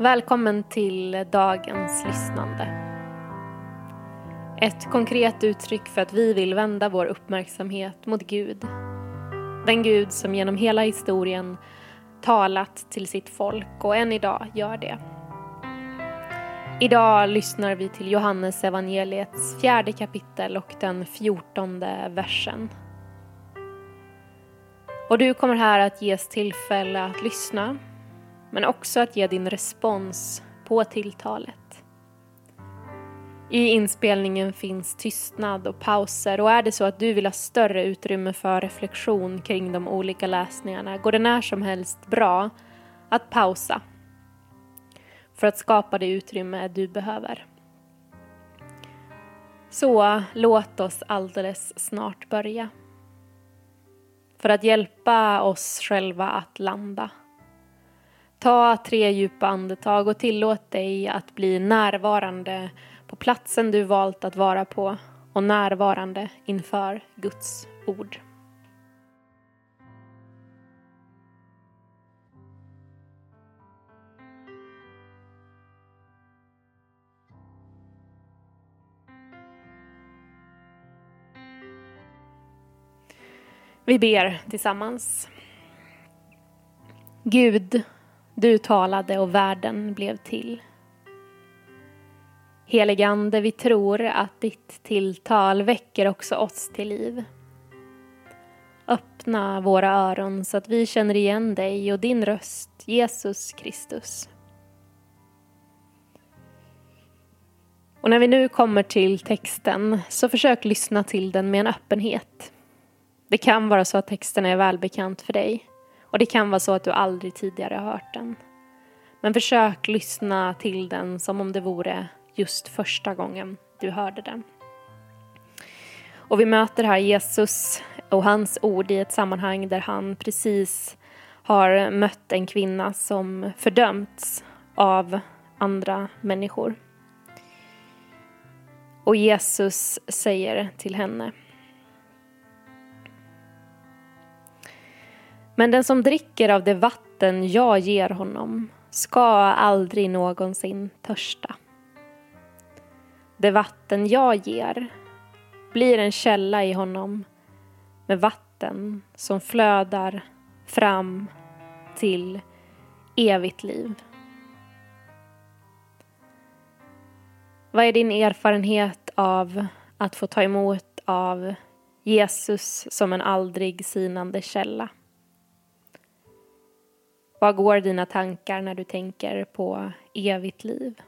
Välkommen till dagens lyssnande. Ett konkret uttryck för att vi vill vända vår uppmärksamhet mot Gud. Den Gud som genom hela historien talat till sitt folk och än idag gör det. Idag lyssnar vi till Johannes evangeliets fjärde kapitel och den fjortonde versen. Och du kommer här att ges tillfälle att lyssna men också att ge din respons på tilltalet. I inspelningen finns tystnad och pauser och är det så att du vill ha större utrymme för reflektion kring de olika läsningarna går det när som helst bra att pausa för att skapa det utrymme du behöver. Så låt oss alldeles snart börja. För att hjälpa oss själva att landa Ta tre djupa andetag och tillåt dig att bli närvarande på platsen du valt att vara på och närvarande inför Guds ord. Vi ber tillsammans. Gud, du talade och världen blev till. Heligande, vi tror att ditt tilltal väcker också oss till liv. Öppna våra öron så att vi känner igen dig och din röst, Jesus Kristus. Och när vi nu kommer till texten så försök lyssna till den med en öppenhet. Det kan vara så att texten är välbekant för dig. Och det kan vara så att du aldrig tidigare har hört den. Men försök lyssna till den som om det vore just första gången du hörde den. Och vi möter här Jesus och hans ord i ett sammanhang där han precis har mött en kvinna som fördömts av andra människor. Och Jesus säger till henne Men den som dricker av det vatten jag ger honom ska aldrig någonsin törsta. Det vatten jag ger blir en källa i honom med vatten som flödar fram till evigt liv. Vad är din erfarenhet av att få ta emot av Jesus som en aldrig sinande källa? Vad går dina tankar när du tänker på evigt liv?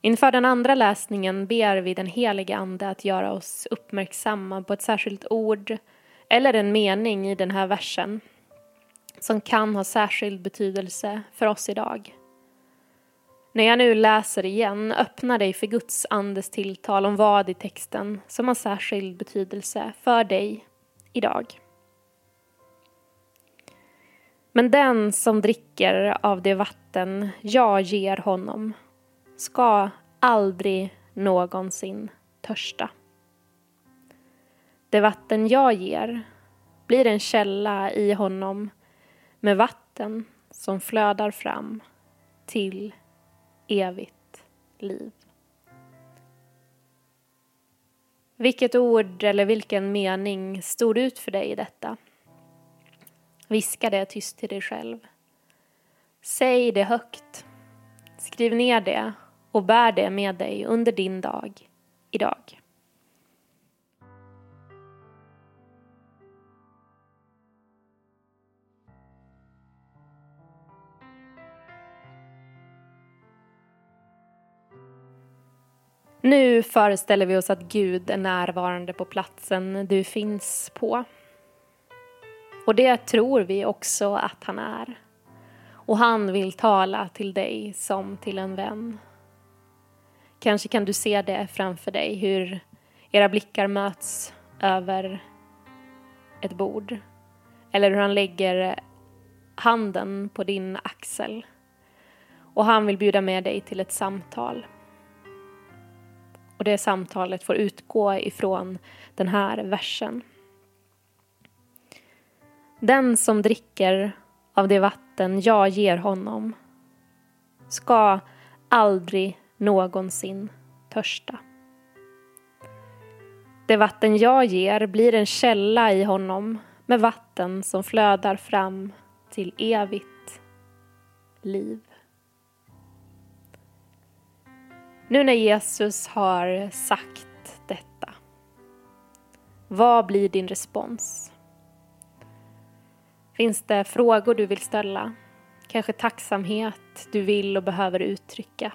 Inför den andra läsningen ber vi den helige Ande att göra oss uppmärksamma på ett särskilt ord eller en mening i den här versen som kan ha särskild betydelse för oss idag. När jag nu läser igen, öppna dig för Guds andes tilltal om vad i texten som har särskild betydelse för dig idag. Men den som dricker av det vatten jag ger honom ska aldrig någonsin törsta. Det vatten jag ger blir en källa i honom med vatten som flödar fram till evigt liv. Vilket ord eller vilken mening stod ut för dig i detta? Viska det tyst till dig själv. Säg det högt. Skriv ner det och bär det med dig under din dag idag. Nu föreställer vi oss att Gud är närvarande på platsen du finns på. Och det tror vi också att han är. Och han vill tala till dig som till en vän. Kanske kan du se det framför dig, hur era blickar möts över ett bord. Eller hur han lägger handen på din axel. Och han vill bjuda med dig till ett samtal. Och det samtalet får utgå ifrån den här versen. Den som dricker av det vatten jag ger honom ska aldrig någonsin törsta. Det vatten jag ger blir en källa i honom med vatten som flödar fram till evigt liv. Nu när Jesus har sagt detta, vad blir din respons? Finns det frågor du vill ställa? Kanske tacksamhet du vill och behöver uttrycka?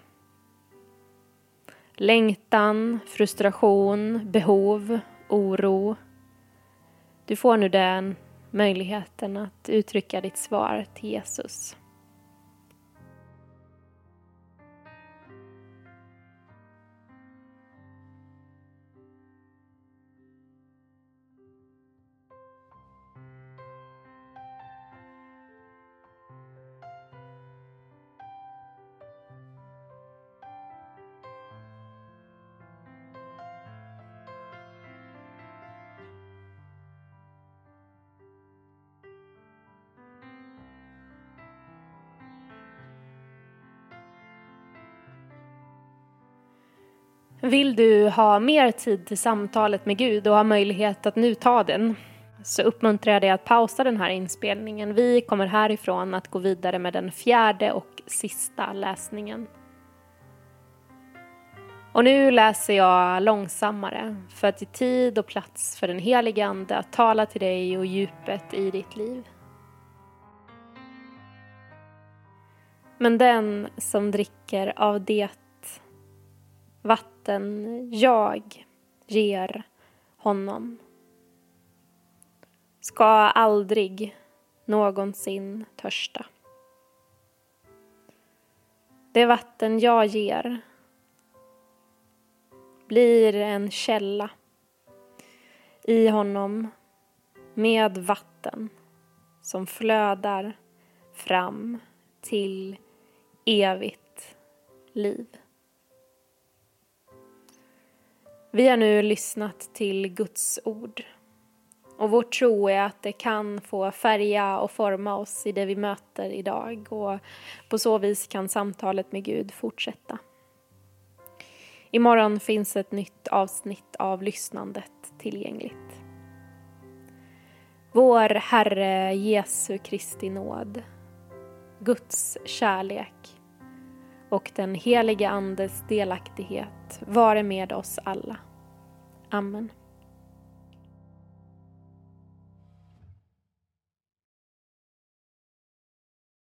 Längtan, frustration, behov, oro. Du får nu den möjligheten att uttrycka ditt svar till Jesus. Vill du ha mer tid till samtalet med Gud och ha möjlighet att nu ta den så uppmuntrar jag dig att pausa den här inspelningen. Vi kommer härifrån att gå vidare med den fjärde och sista läsningen. Och nu läser jag långsammare för att ge tid och plats för den helige Ande att tala till dig och djupet i ditt liv. Men den som dricker av det vatten jag ger honom ska aldrig någonsin törsta. Det vatten jag ger blir en källa i honom med vatten som flödar fram till evigt liv. Vi har nu lyssnat till Guds ord. Och vår tro är att det kan få färga och forma oss i det vi möter idag och på så vis kan samtalet med Gud fortsätta. Imorgon finns ett nytt avsnitt av lyssnandet tillgängligt. Vår Herre Jesu Kristi nåd, Guds kärlek och den helige Andes delaktighet vare med oss alla. Amen.